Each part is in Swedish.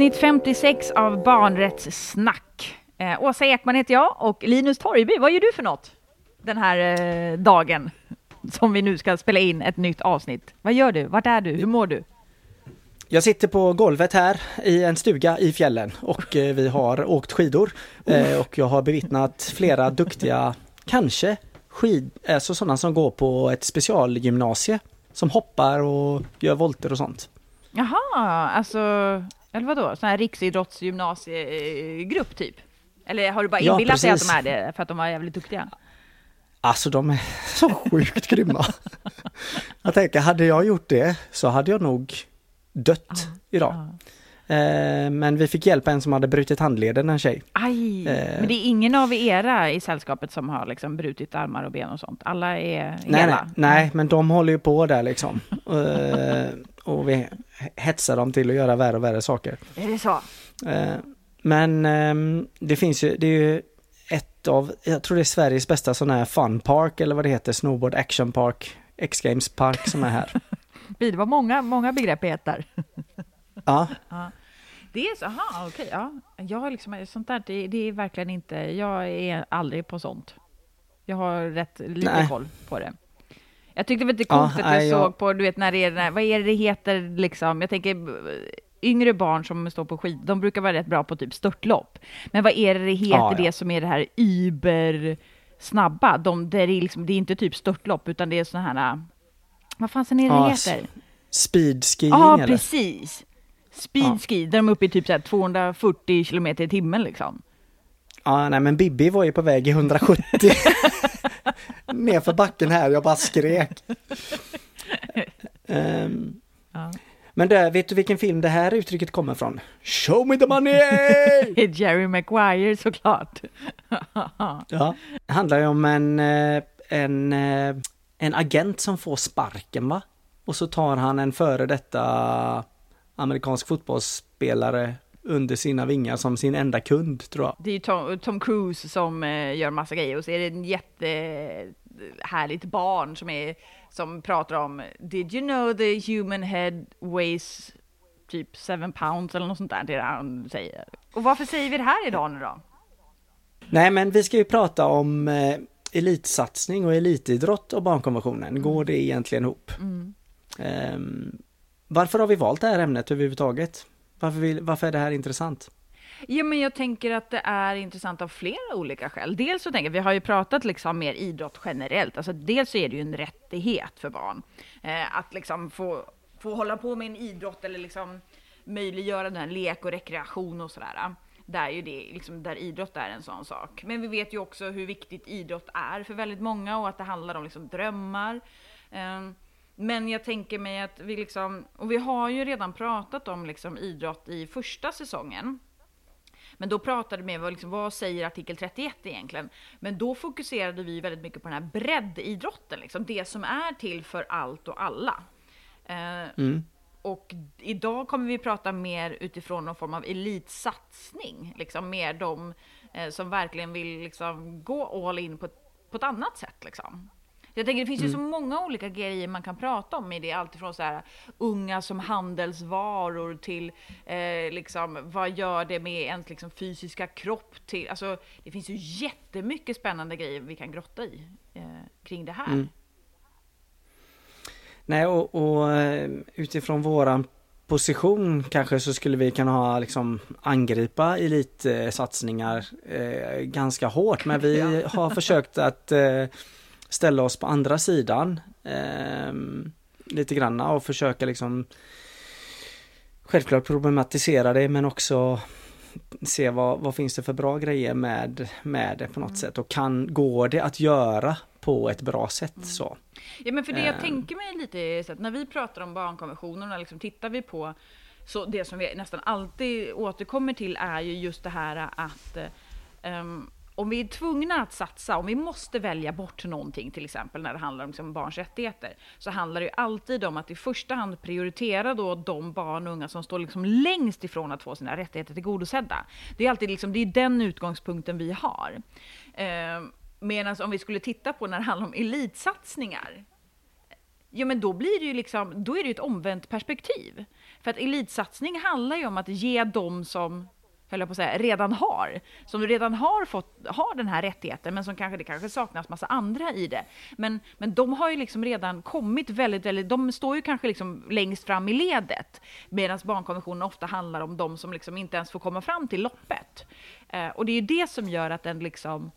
Avsnitt 56 av Barnrättssnack. Eh, Åsa Ekman heter jag och Linus Torgby, vad gör du för något den här eh, dagen som vi nu ska spela in ett nytt avsnitt? Vad gör du? Vart är du? Hur mår du? Jag sitter på golvet här i en stuga i fjällen och eh, vi har åkt skidor eh, och jag har bevittnat flera duktiga, kanske skid, alltså sådana som går på ett specialgymnasie som hoppar och gör volter och sånt. Jaha, alltså, eller vadå, sån här riksidrottsgymnasiegrupp typ? Eller har du bara Ja, inbillat dig att de är det för att de var jävligt duktiga? Alltså de är så sjukt grymma. Jag tänker, hade jag gjort det så hade jag nog dött idag. Ja. Eh, Men vi fick hjälp en som hade brutit handleden, en tjej. Aj, Eh. men det är ingen av era i sällskapet som har liksom brutit armar och ben och sånt? Alla är Nej, hela? nej, nej, men de håller ju på där liksom. Eh, och vi hetsar dem till att göra värre och värre saker. Är det så? Eh, Men ehm, det finns ju, det är ju ett av, jag tror det är Sveriges bästa sån här fun park eller vad det heter, snowboard action park, X-games park som är här. Det var många, många begrepp i ett där. Ja, Det är så, aha, okej, ja. Jag har liksom, sånt där, det, det är verkligen inte, jag är aldrig på sånt. Jag har rätt lite Nej. koll på det. Jag tyckte det var lite Ja, coolt att jag jag- såg på, du vet när det är, vad är det det heter liksom, jag tänker yngre barn som står på skid, de brukar vara rätt bra på typ störtlopp. Men vad är det det heter, Ja, ja. det som är det här über snabba? De, det, är liksom, det är inte typ störtlopp, utan det är såna här, vad fan är det Ja, det heter? speedskiing Ja, eller? precis. Speedski, där de är uppe i typ så här 240 kilometer i timmen liksom. Ja, nej men Bibi var ju på väg i 170 nerför backen här, jag bara skrek. Ehm, Ja. Men där, vet du vilken film det här uttrycket kommer från? Show me the money! Jerry Maguire såklart. Ja, det handlar ju om en, eh, en, eh, en agent som får sparken va? Och så tar han en före detta amerikansk fotbollsspelare under sina vingar som sin enda kund tror jag. Det är ju Tom, Tom Cruise som eh, gör massa grejer och så är det en jättehärligt barn som, är, som pratar om Did you know the human head weighs typ 7 pounds eller något sånt där, det är han säger. Och varför säger vi det här idag nu då? Nej men vi ska ju prata om eh, elitsatsning och elitidrott och barnkonventionen. Går det egentligen ihop? Ehm, varför har vi valt det här ämnet överhuvudtaget? Varför, vill, varför är det här intressant? Ja, men jag tänker att det är intressant av flera olika skäl. Dels så tänker jag, vi har ju pratat liksom mer idrott generellt. Alltså dels så är det ju en rättighet för barn eh, att liksom få, få hålla på med en idrott eller liksom möjliggöra den här lek och rekreation och sådär. Där är ju det liksom, där idrott är en sån sak. Men vi vet ju också hur viktigt idrott är för väldigt många och att det handlar om liksom drömmar. Eh, men jag tänker mig att vi liksom, och vi har ju redan pratat om liksom idrott i första säsongen. Men då pratade vi om liksom, vad säger artikel 31 egentligen? Men då fokuserade vi väldigt mycket på den här breddidrotten, liksom, det som är till för allt och alla. Eh, Mm. och idag kommer vi prata mer utifrån någon form av elitsatsning, liksom mer de eh, som verkligen vill liksom, gå all in på, ett- på ett annat sätt. Liksom. Jag tänker det finns ju så många olika grejer man kan prata om i det, alltifrån så här unga som handelsvaror till eh, liksom vad gör det med ens liksom, fysiska kropp till, alltså det finns ju jättemycket spännande grejer vi kan grotta i eh, kring det här. Nej, och, och eh, utifrån våran position kanske så skulle vi kunna ha liksom angripa elitsatsningar eh, ganska hårt. Men vi har försökt att eh, ställa oss på andra sidan eh, lite granna och försöka liksom självklart problematisera det men också se vad, vad finns det för bra grejer med, med det på något sätt och kan, går det att göra på ett bra sätt så. Ja, men för det jag Eh. tänker mig lite är så att när vi pratar om barnkonventionen, liksom tittar vi på så det som vi nästan alltid återkommer till är ju just det här att ehm, om vi är tvungna att satsa, om vi måste välja bort någonting till exempel när det handlar om liksom barns rättigheter, så handlar det ju alltid om att i första hand prioritera då de barn och unga som står liksom längst ifrån att få sina rättigheter tillgodosedda. Det är alltid liksom, det är den utgångspunkten vi har. Eh, Medan om vi skulle titta på när det handlar om elitsatsningar, Ja, men då blir det ju liksom, då är det ju ett omvänt perspektiv. För att elitsatsning handlar ju om att ge dem som höll jag på att säga, redan har. Som redan har fått, har den här rättigheten, men som kanske, det kanske saknas massa andra i det. Men, men de har ju liksom redan kommit väldigt, väldigt, de står ju kanske liksom längst fram i ledet. Medan barnkonventionen ofta handlar om de som liksom inte ens får komma fram till loppet. Eh, och det är ju det som gör att den liksom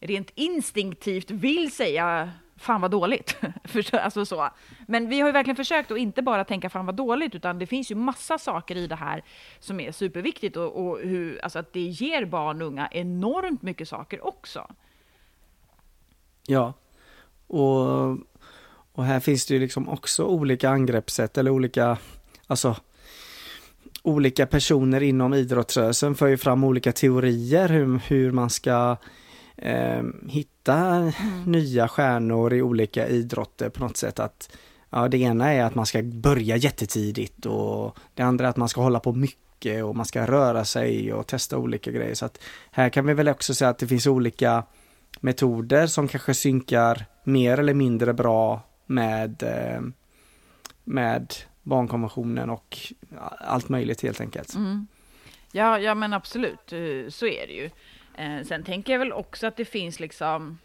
rent instinktivt vill säga fan vad dåligt. alltså så. Men vi har ju verkligen försökt att inte bara tänka fan vad dåligt, utan det finns ju massa saker i det här som är superviktigt och, och hur, alltså att det ger barn och unga enormt mycket saker också. Ja, och, och här finns det ju liksom också olika angreppssätt eller olika, alltså olika personer inom idrottsrörelsen för ju fram olika teorier hur, hur man ska eh, hitta mm. nya stjärnor i olika idrotter på något sätt. att ja, Det ena är att man ska börja jättetidigt och det andra är att man ska hålla på mycket och man ska röra sig och testa olika grejer. Så att här kan vi väl också säga att det finns olika metoder som kanske synkar mer eller mindre bra med, eh, med barnkonventionen och allt möjligt helt enkelt. Mm. Ja, ja men absolut, eh, så är det ju. Eh, sen tänker jag väl också att det finns liksom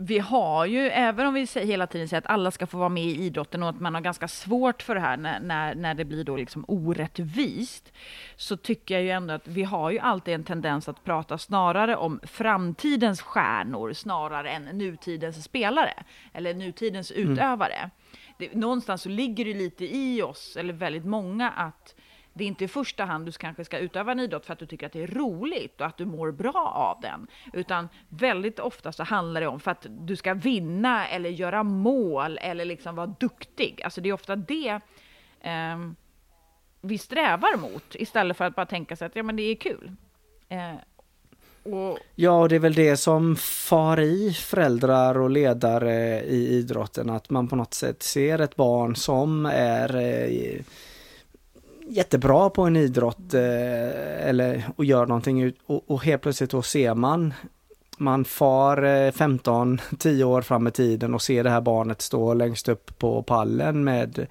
vi har ju, även om vi hela tiden säger att alla ska få vara med i idrotten och att man har ganska svårt för det här när, när, när det blir då liksom orättvist, så tycker jag ju ändå att vi har ju alltid en tendens att prata snarare om framtidens stjärnor snarare än nutidens spelare eller nutidens mm. utövare. Det, någonstans så ligger det lite i oss, eller väldigt många, att det är inte i första hand du kanske ska utöva en idrott för att du tycker att det är roligt och att du mår bra av den, utan väldigt ofta så handlar det om för att du ska vinna eller göra mål eller liksom vara duktig. Alltså det är ofta det eh, vi strävar mot istället för att bara tänka sig att ja, men det är kul. Eh, och... Ja, och det är väl det som far i föräldrar och ledare i idrotten, att man på något sätt ser ett barn som är eh, jättebra på en idrott eh, eller och gör någonting och, och helt plötsligt då ser man man far eh, 15-10 år fram i tiden och ser det här barnet stå längst upp på pallen med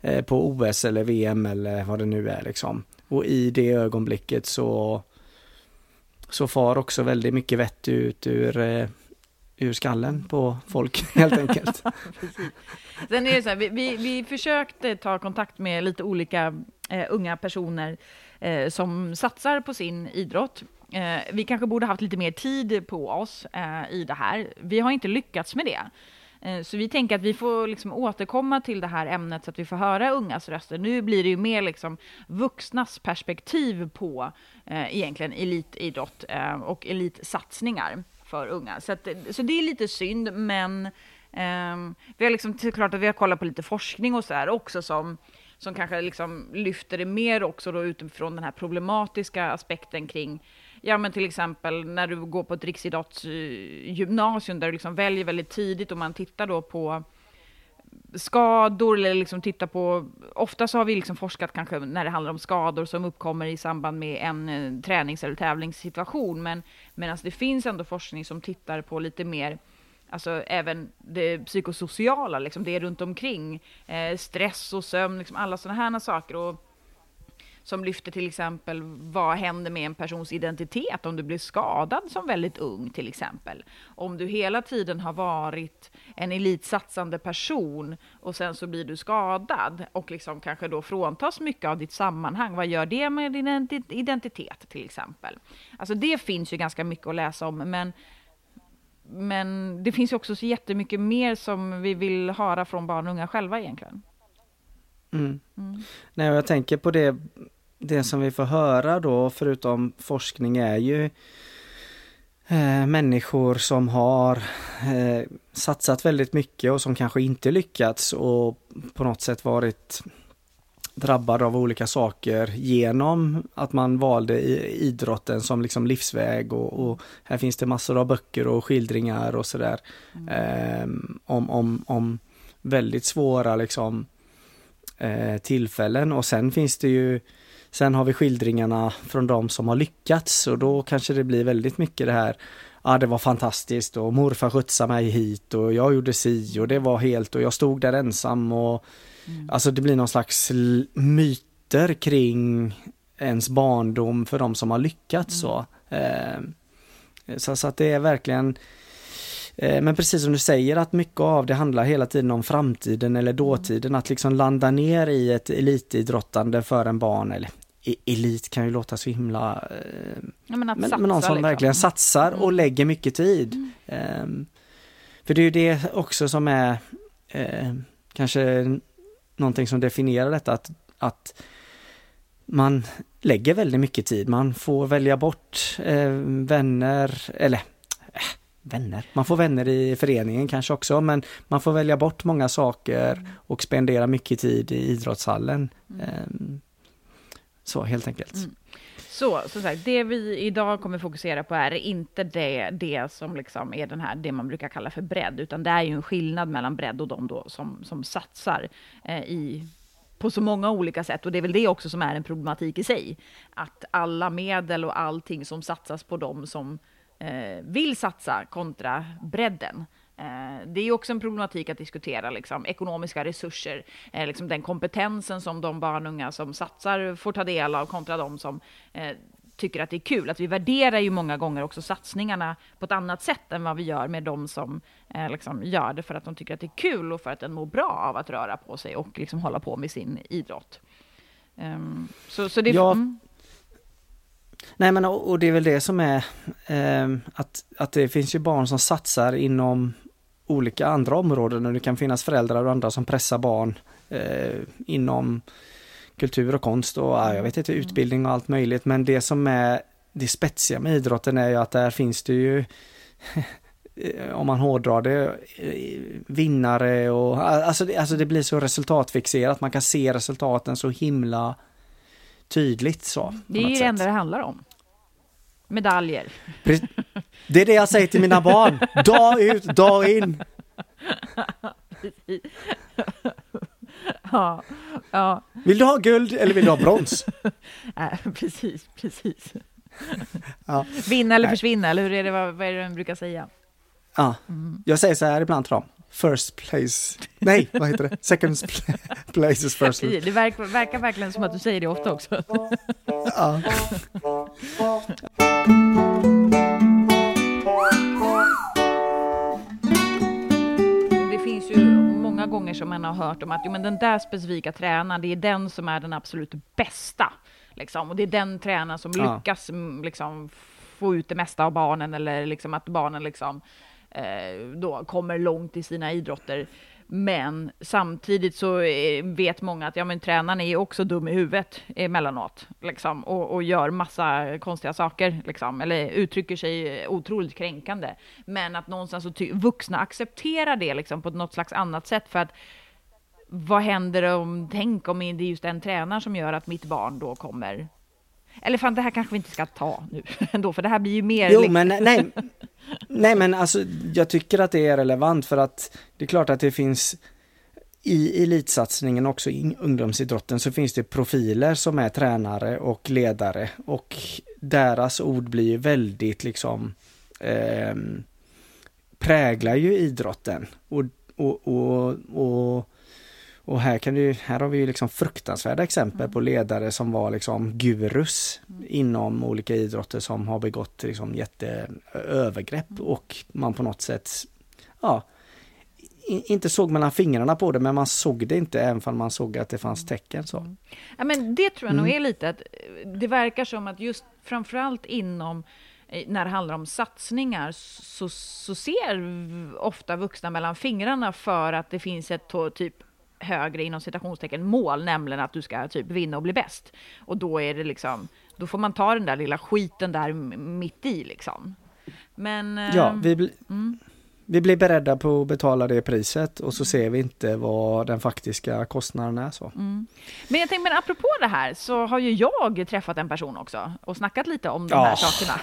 eh, på OS eller VM eller vad det nu är liksom. Och i det ögonblicket så så far också väldigt mycket vett ut ur eh, ur skallen på folk helt enkelt. Sen är det så här, vi, vi, vi, försökte ta kontakt med lite olika eh, unga personer eh, som satsar på sin idrott. Eh, vi kanske borde haft lite mer tid på oss eh, i det här. Vi har inte lyckats med det. Eh, så vi tänker att vi får liksom återkomma till det här ämnet så att vi får höra ungas röster. Nu blir det ju mer liksom vuxnas perspektiv på eh, egentligen elitidrott eh, och elitsatsningar för unga. Så, att, så det är lite synd, men eh, vi har liksom, såklart att vi har kollat på lite forskning och så här också som som kanske liksom lyfter det mer också då utifrån den här problematiska aspekten kring Ja, men till exempel när du går på ett riksidrottsgymnasium där du liksom väljer väldigt tidigt och man tittar då på skador eller liksom titta på, ofta så har vi liksom forskat kanske när det handlar om skador som uppkommer i samband med en eh, tränings eller tävlingssituation, men medan det finns ändå forskning som tittar på lite mer Alltså även det psykosociala, liksom det runt omkring, eh, stress och sömn, liksom alla sådana här saker. Och som lyfter till exempel vad händer med en persons identitet om du blir skadad som väldigt ung till exempel. Om du hela tiden har varit en elitsatsande person och sen så blir du skadad och liksom kanske då fråntas mycket av ditt sammanhang. Vad gör det med din identitet till exempel? Alltså det finns ju ganska mycket att läsa om, men men det finns ju också så jättemycket mer som vi vill höra från barn och unga själva egentligen. Mm. Mm. Nej, jag tänker på det det som vi får höra då, förutom forskning, är ju eh, människor som har eh, satsat väldigt mycket och som kanske inte lyckats och på något sätt varit drabbade av olika saker genom att man valde idrotten som liksom livsväg och, och här finns det massor av böcker och skildringar och sådär mm. eh, om, om, om väldigt svåra liksom eh, tillfällen och sen finns det ju Sen har vi skildringarna från de som har lyckats och då kanske det blir väldigt mycket det här ja det var fantastiskt och morfar skjutsade mig hit och jag gjorde si och det var helt och jag stod där ensam och mm. alltså det blir någon slags myter kring ens barndom för de som har lyckats mm. så. Eh, så, så att det är verkligen eh, men precis som du säger att mycket av det handlar hela tiden om framtiden eller dåtiden, att liksom landa ner i ett elitidrottande för en barn, eller elit kan ju låta så himla... Eh, ja, men, men, men någon som liksom. verkligen satsar och mm. lägger mycket tid. Mm. Um, för det är ju det också som är eh, kanske någonting som definierar detta att, att man lägger väldigt mycket tid. Man får välja bort eh, vänner, eller eh, vänner, man får vänner i föreningen kanske också, men man får välja bort många saker och spendera mycket tid i idrottshallen. Mm. Eh, så helt enkelt. Mm. Så som sagt, det vi idag kommer fokusera på är inte det, det som liksom är den här, det man brukar kalla för bredd, utan det är ju en skillnad mellan bredd och de då som, som satsar eh, i på så många olika sätt. Och det är väl det också som är en problematik i sig. Att alla medel och allting som satsas på dem som eh, vill satsa kontra bredden. Eh, det är också en problematik att diskutera liksom, ekonomiska resurser, eh, liksom den kompetensen som de barn och unga som satsar får ta del av kontra de som eh, tycker att det är kul. Att vi värderar ju många gånger också satsningarna på ett annat sätt än vad vi gör med de som eh, liksom gör det för att de tycker att det är kul och för att den mår bra av att röra på sig och liksom hålla på med sin idrott. Um, så, så det, ja. Mm. Nej men och, och, det är väl det som är eh, att, att det finns ju barn som satsar inom olika andra områden och det kan finnas föräldrar och andra som pressar barn eh, inom kultur och konst och jag vet inte, utbildning och allt möjligt. Men det som är det spetsiga med idrotten är ju att där finns det ju om man hårdrar det, vinnare och alltså det, alltså det blir så resultatfixerat. Man kan se resultaten så himla tydligt så. Det är ju det enda det handlar om. Medaljer. Det är det jag säger till mina barn. Dag ut, dag in. ja, ja. Vill du ha guld eller vill du ha brons? äh, precis, precis. ja. Vinna eller försvinna, eller hur är det, vad, vad är det de brukar säga? Ja, mm. jag säger så här ibland till dem. First place, nej vad heter det? Second place is first. Det verkar, verkar verkligen som att du säger det ofta också. ja. många gånger som man har hört om att jo, men den där specifika tränaren, det är den som är den absolut bästa. Liksom. Och det är den tränaren som ja. lyckas mm, liksom, få ut det mesta av barnen eller liksom, att barnen liksom, Eh, då kommer långt i sina idrotter. Men samtidigt så eh, vet många att ja, men tränaren är också dum i huvudet emellanåt liksom, och, och gör massa konstiga saker, liksom, eller uttrycker sig otroligt kränkande. Men att någonstans så vuxna accepterar det liksom, på något slags annat sätt för att vad händer om, tänk om det är just den tränaren som gör att mitt barn då kommer eller fan, det här kanske vi inte ska ta nu ändå, för det här blir ju mer... Jo, men nej, nej, men alltså jag tycker att det är relevant för att det är klart att det finns i elitsatsningen också i ungdomsidrotten så finns det profiler som är tränare och ledare och deras ord blir väldigt liksom eh, präglar ju idrotten. Och, och, och, och och här, kan du, här har vi ju liksom fruktansvärda exempel mm. på ledare som var liksom gurus mm. inom olika idrotter som har begått liksom jätteövergrepp mm. och man på något sätt, ja, inte såg mellan fingrarna på det, men man såg det inte även om man såg att det fanns tecken. Så. Mm. Ja, men det tror jag mm. nog är lite att det verkar som att just framförallt inom eh, när det handlar om satsningar så, så ser ofta vuxna mellan fingrarna för att det finns ett typ högre inom citationstecken mål, nämligen att du ska typ vinna och bli bäst. Och då är det liksom, då får man ta den där lilla skiten där mitt i liksom. Men... Ja, eh, vi, bli, mm. Vi blir beredda på att betala det priset och så ser vi inte vad den faktiska kostnaden är. Så. Mm. Men jag tänkte, men apropå det här så har ju jag träffat en person också och snackat lite om de Ja. här sakerna.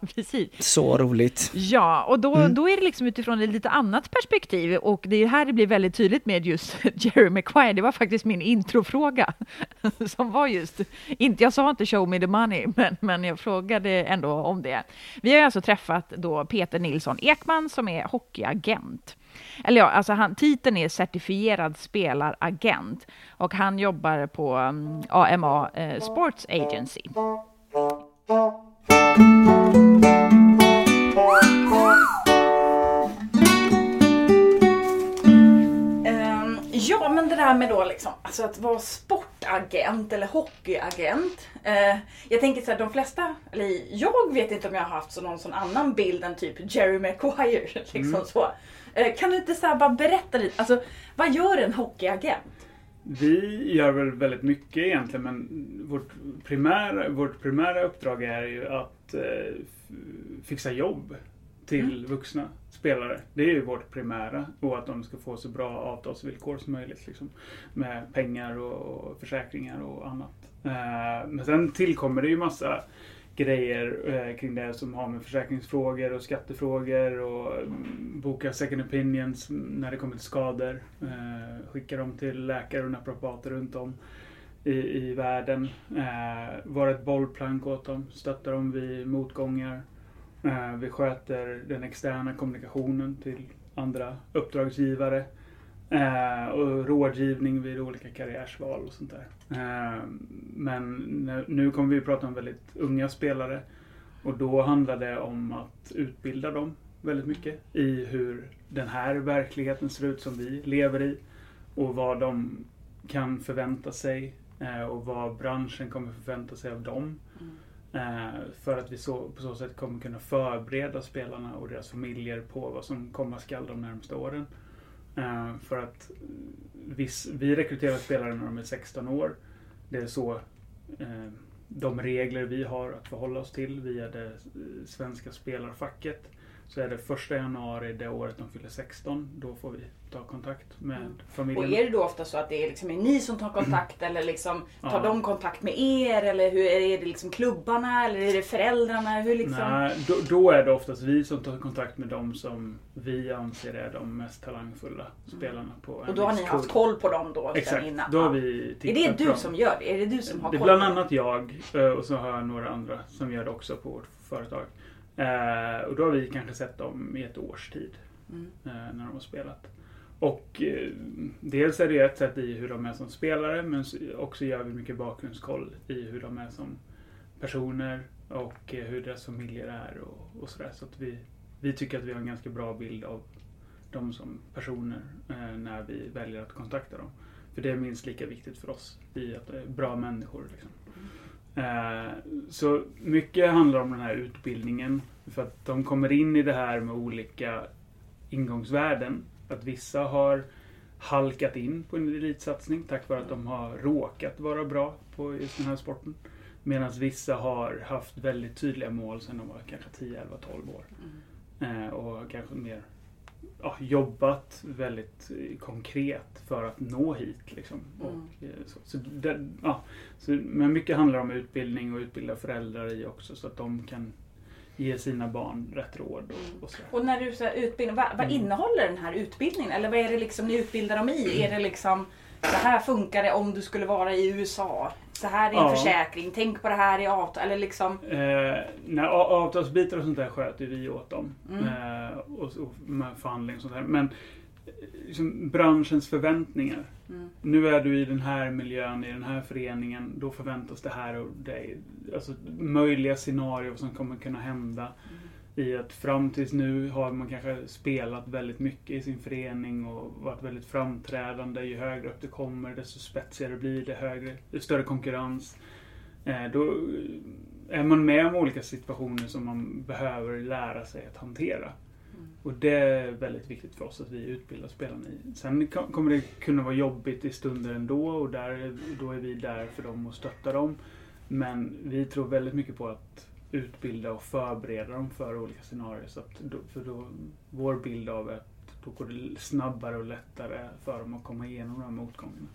Precis. Så roligt. Ja, och då, Mm. då är det liksom utifrån ett lite annat perspektiv och det är här det blir väldigt tydligt med just Jerry Maguire. Det var faktiskt min introfråga som var just, inte, jag sa inte show me the money, men, men jag frågade ändå om det. Vi har alltså träffat då Peter Nilsson Ekman som är hockeyagent. Eller ja, alltså han, titeln är certifierad spelaragent och han jobbar på mm, um, AMA eh, Sports Agency. Ja, men det där med då liksom, alltså att vara sportagent eller hockeyagent. Eh, jag tänker så här, de flesta, eller jag vet inte om jag har haft så någon sån annan bild än typ Jerry Maguire. Liksom så. Eh, kan du inte så bara berätta lite, alltså vad gör en hockeyagent? Vi gör väl väldigt mycket egentligen men vårt primära, vårt primära uppdrag är ju att eh, fixa jobb till vuxna spelare. Det är ju vårt primära och att de ska få så bra avtalsvillkor som möjligt. Liksom, med pengar och försäkringar och annat. Eh, men sen tillkommer det ju massa grejer eh, kring det som har med försäkringsfrågor och skattefrågor och mm, boka second opinions när det kommer till skador. Eh, skicka dem till läkare och naprapater runt om i, i världen. Vara ett bollplank åt dem, stötta dem vid motgångar. Eh, vi sköter den externa kommunikationen till andra uppdragsgivare. Eh, och rådgivning vid olika karriärsval och sånt där. Eh, men nu- kommer vi prata om väldigt unga spelare. Och då handlar det om att utbilda dem väldigt mycket i hur den här verkligheten ser ut som vi lever i. Och vad de kan förvänta sig och vad branschen kommer förvänta sig av dem. Eh, för att vi så, på så sätt kommer kunna förbereda spelarna och deras familjer på vad som komma skall de närmaste åren. Eh, för att viss, vi rekryterar spelare när de är 16 år. Det är så eh, de regler vi har att förhålla oss till via det svenska spelarfacket. Så är det första januari det året de fyller 16, då får vi ta kontakt med Mm. Och familjen. är det då ofta så att det är, liksom, är ni som tar kontakt eller liksom tar Ja. de kontakt med er? Eller hur, är det liksom klubbarna eller är det föräldrarna? Hur liksom? Nej, då, då är det oftast vi som tar kontakt med dem som vi anser är de mest talangfulla spelarna på en Mm. Och då har ni haft koll på dem då? Exakt, innan? då har vi Är det du som gör det? Är det du som har Det är koll bland annat jag eh, och så har jag några andra som gör det också på vårt företag. Eh, och då har vi kanske sett dem i ett års tid Mm. eh, när de har spelat. Och eh, dels är det ett sätt i hur de är som spelare men också gör vi mycket bakgrundskoll i hur de är som personer och eh, hur deras familjer är och, och sådär. Så att vi, vi tycker att vi har en ganska bra bild av dem som personer eh, när vi väljer att kontakta dem. För det är minst lika viktigt för oss i att det är bra människor. Liksom. Eh, så mycket handlar om den här utbildningen. För att de kommer in i det här med olika ingångsvärden. Att vissa har halkat in på en elitsatsning tack vare att de har råkat vara bra på just den här sporten. Medan vissa har haft väldigt tydliga mål sedan de var kanske 10, 11, 12 år. Eh, och kanske mer ja, jobbat väldigt eh, konkret för att nå hit. Liksom. Mm. Och, eh, så, så det, ja, så, men mycket handlar om utbildning och utbilda föräldrar i också så att de kan ge sina barn rätt råd. Och, och så. Och när du säger utbildning, vad, vad Mm. innehåller den här utbildningen? Eller vad är det liksom ni utbildar dem i? Är det liksom så här funkar det om du skulle vara i USA? Så här är en Ja. försäkring, tänk på det här i avtal. Eller liksom, Eh, a- avtalsbitar och sånt där sköter vi åt dem. Mm. Eh, och, och med förhandling och sånt där. Men eh, liksom, branschens förväntningar. Mm. Nu är du i den här miljön, i den här föreningen. Då förväntas det här och dig. Alltså möjliga scenarier som kommer kunna hända. I att fram tills nu har man kanske spelat väldigt mycket i sin förening och varit väldigt framträdande. Ju högre upp det kommer desto spetsigare blir det, högre, större konkurrens. Eh, då är man med om olika situationer som man behöver lära sig att hantera. Och det är väldigt viktigt för oss att vi utbildar spelarna i. Sen ko- kommer det kunna vara jobbigt i stunder ändå och där, då är vi där för dem och stöttar dem. Men vi tror väldigt mycket på att utbilda och förbereda dem för olika scenarier. Så att då, för då, vår bild av att då går det snabbare och lättare för dem att komma igenom de här motgångarna.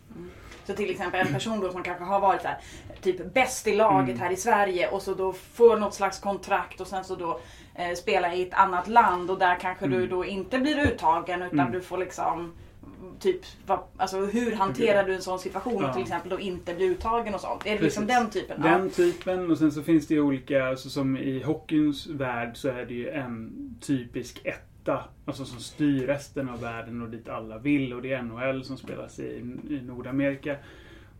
Så till exempel en person då som kanske har varit så här, typ bäst i laget Mm. här i Sverige och så då får något slags kontrakt och sen så då eh, spela i ett annat land och där kanske du Mm. då inte blir uttagen utan Mm. du får liksom Typ, alltså hur hanterar du en sån situation Ja. till exempel då inte bli uttagen och sånt? Är det liksom Precis. den typen? Den typen och sen så finns det ju olika, alltså som i hockeyns värld så är det ju en typisk etta. Alltså som styr resten av världen och dit alla vill och det är NHL som spelas i, i Nordamerika.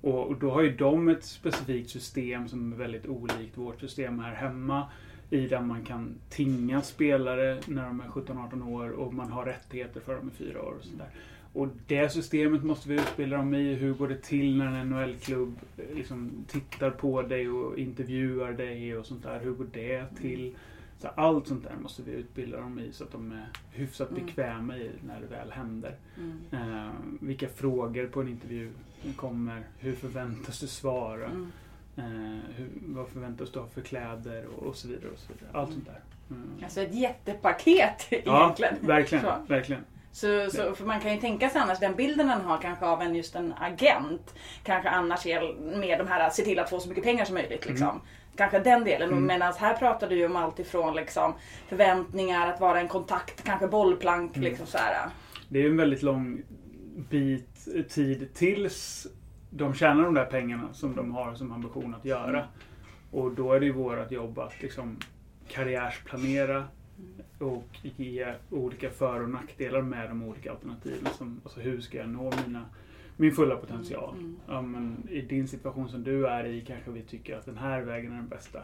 Och, och då har ju de ett specifikt system som är väldigt olikt vårt system här hemma. I där man kan tinga spelare när de är 17-18 år och man har rättigheter för dem i fyra år och sådär. Och det systemet måste vi utbilda dem i. Hur går det till när en NHL-klubb eh, liksom tittar på dig och intervjuar dig och sånt där. Hur går det till? Så allt sånt där måste vi utbilda dem i så att de är hyfsat Mm. bekväma i när det väl händer. Mm. Eh, vilka frågor på en intervju kommer? Hur förväntas du svara? Mm. Eh, hur, vad förväntas du ha för kläder? Och, och så vidare. Och så vidare. Allt sånt där. Mm. Alltså ett jättepaket Ja, egentligen. verkligen. Så. verkligen. Så, så, för man kan ju tänka sig annars den bilden man har kanske av en just en agent. Kanske annars är med de här se till att få så mycket pengar som möjligt. Liksom. Kanske den delen. Mm. Medan här pratar du ju om allt ifrån liksom, förväntningar, att vara en kontakt, kanske bollplank. Mm. Liksom så här. Det är en väldigt lång bit tid tills de tjänar de där pengarna som de har som ambition att göra. Och då är det ju vårt jobb att liksom karriärsplanera och ge olika för och nackdelar med de olika alternativen. Som, alltså hur ska jag nå mina, min fulla potential? Mm. Ja, men I din situation som du är i kanske vi tycker att den här vägen är den bästa.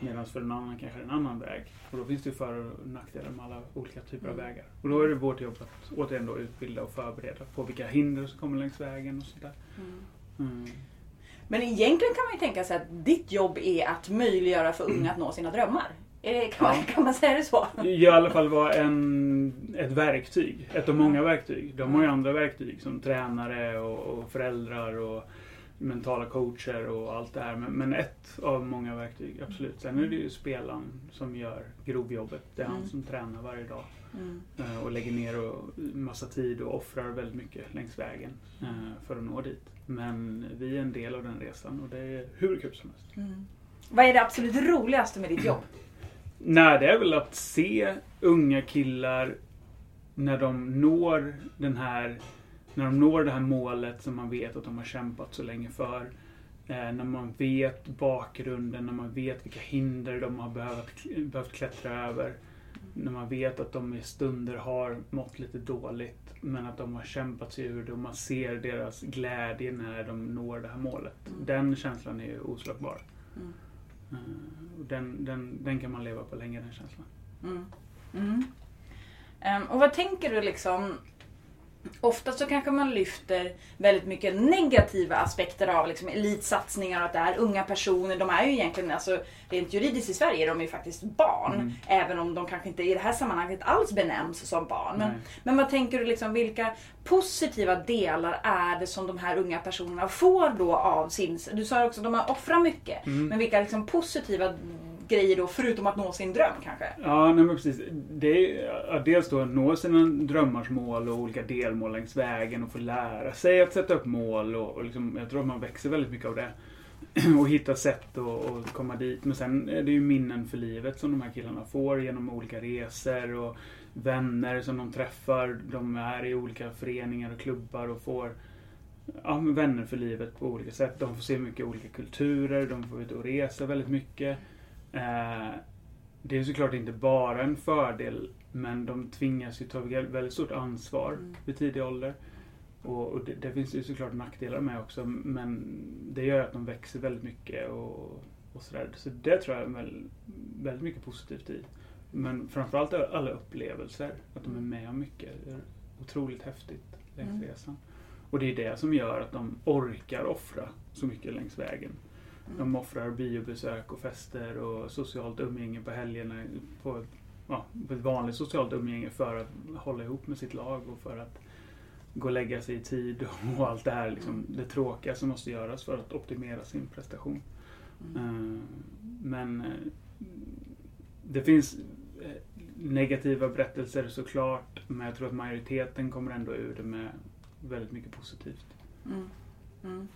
Medan för en annan kanske en annan väg. Och då finns det för och nackdelar med alla olika typer av Mm. vägar. Och då är det vårt jobb att återigen då utbilda och förbereda på vilka hinder som kommer längs vägen och sådär. Mm. Men egentligen kan man ju tänka sig att ditt jobb är att möjliggöra för unga att nå sina drömmar. Kan, man, Ja. kan man säga det så? I alla fall vara en, ett verktyg. Ett av många verktyg. De har ju andra verktyg som tränare och, och föräldrar och mentala coacher och allt det här. Men, men ett av många verktyg, absolut. Sen är det ju spelaren som gör grovjobbet. Det är han Mm. som tränar varje dag. Mm. eh, Och lägger ner och massa tid och offrar väldigt mycket längs vägen eh, för att nå dit. Men vi är en del av den resan och det är hur kul som helst. Mm. Vad är det absolut roligaste med ditt jobb? Nej, det är väl att se unga killar när de når den här när de når det här målet som man vet att de har kämpat så länge för. Eh, när man vet bakgrunden, när man vet vilka hinder de har behövt, behövt klättra över. När man vet att de i stunder har mått lite dåligt men att de har kämpat sig ur det och man ser deras glädje när de når det här målet. Mm. Den känslan är ju oslagbar. Den, den, den kan man leva på länge, den känslan. Mm. Mm. Um, och vad tänker du liksom? Ofta så kanske man lyfter väldigt mycket negativa aspekter av liksom elitsatsningar och att det är unga personer. De är ju egentligen, alltså, rent juridiskt i Sverige, är de ju faktiskt barn. Mm. Även om de kanske inte i det här sammanhanget alls benämns som barn. Men, men vad tänker du, liksom, vilka positiva delar är det som de här unga personerna får då av sin... Du sa också att de har offrat mycket. Mm. Men vilka liksom, positiva grejer då, förutom att nå sin dröm kanske? Ja, nej men precis. Det är dels då att nå sina drömmars mål och olika delmål längs vägen och få lära sig att sätta upp mål och, och liksom, jag tror att man växer väldigt mycket av det. och hitta sätt att komma dit. Men sen är det ju minnen för livet som de här killarna får genom olika resor och vänner som de träffar. De är i olika föreningar och klubbar och får ja, vänner för livet på olika sätt. De får se mycket olika kulturer, de får ut och resa väldigt mycket. Eh, det är såklart inte bara en fördel men de tvingas ju ta väldigt stort ansvar Mm. vid tidig ålder. Och, och det, det finns ju såklart nackdelar med också men det gör att de växer väldigt mycket och, och sådär. Så det tror jag är väl, väldigt mycket positivt i. Men framförallt alla upplevelser, att de är med om mycket. Det är otroligt häftigt längs Mm. resan. Och det är det som gör att de orkar offra så mycket längs vägen. De offrar biobesök och fester och socialt umgänge på helgerna på ett, ja, på ett vanligt socialt umgänge för att hålla ihop med sitt lag och för att gå och lägga sig i tid och allt det här liksom, det tråkiga som måste göras för att optimera sin prestation. Mm. Eh, Men eh, det finns eh, negativa berättelser såklart, men jag tror att majoriteten kommer ändå ur det med väldigt mycket positivt. Mm. Mm.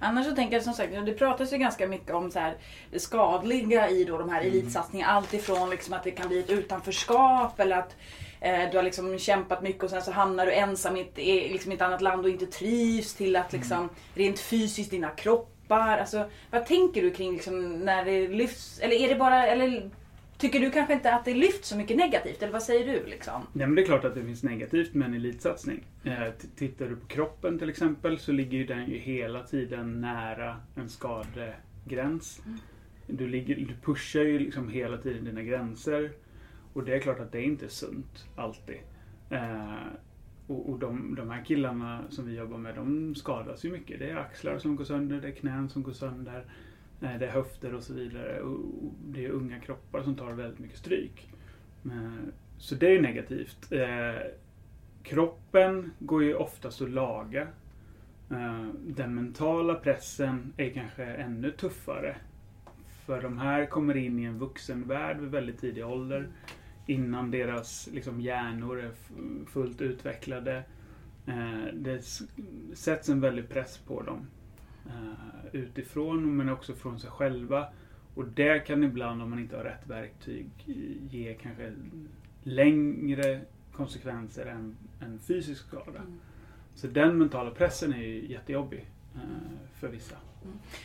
Annars så tänker jag som sagt, det pratas ju ganska mycket om så här, det skadliga i då de här Mm. elitsatsningarna. Allt ifrån liksom att det kan bli ett utanförskap eller att eh, du har liksom kämpat mycket och sen så hamnar du ensam i ett, liksom i ett annat land och inte trivs till att liksom Mm. rent fysiskt dina kroppar. Alltså, vad tänker du kring liksom när det lyfts? Eller är det bara, eller tycker du kanske inte att det lyfts så mycket negativt? Eller vad säger du liksom? Nej, men det är klart att det finns negativt med en elitsatsning. Eh, tittar du på kroppen till exempel så ligger ju den ju hela tiden nära en skadegräns. Du, ligger, du pushar ju liksom hela tiden dina gränser. Och det är klart att det inte är sunt alltid. Eh, och och de, de här killarna som vi jobbar med, de skadas ju mycket. Det är axlar som går sönder, det är knän som går sönder, det är höfter och så vidare. Och det är unga kroppar som tar väldigt mycket stryk. Så det är negativt. Eh, kroppen går ju oftast att laga. Eh, den mentala pressen är kanske ännu tuffare. För de här kommer in i en vuxenvärld vid väldigt tidig ålder. Innan deras liksom, hjärnor är fullt utvecklade. Eh, det sätts en väldig press på dem eh, Utifrån men också från sig själva. Och det kan ibland, om man inte har rätt verktyg, ge kanske längre konsekvenser än en fysisk skada. Så den mentala pressen är ju jättejobbig eh, för vissa.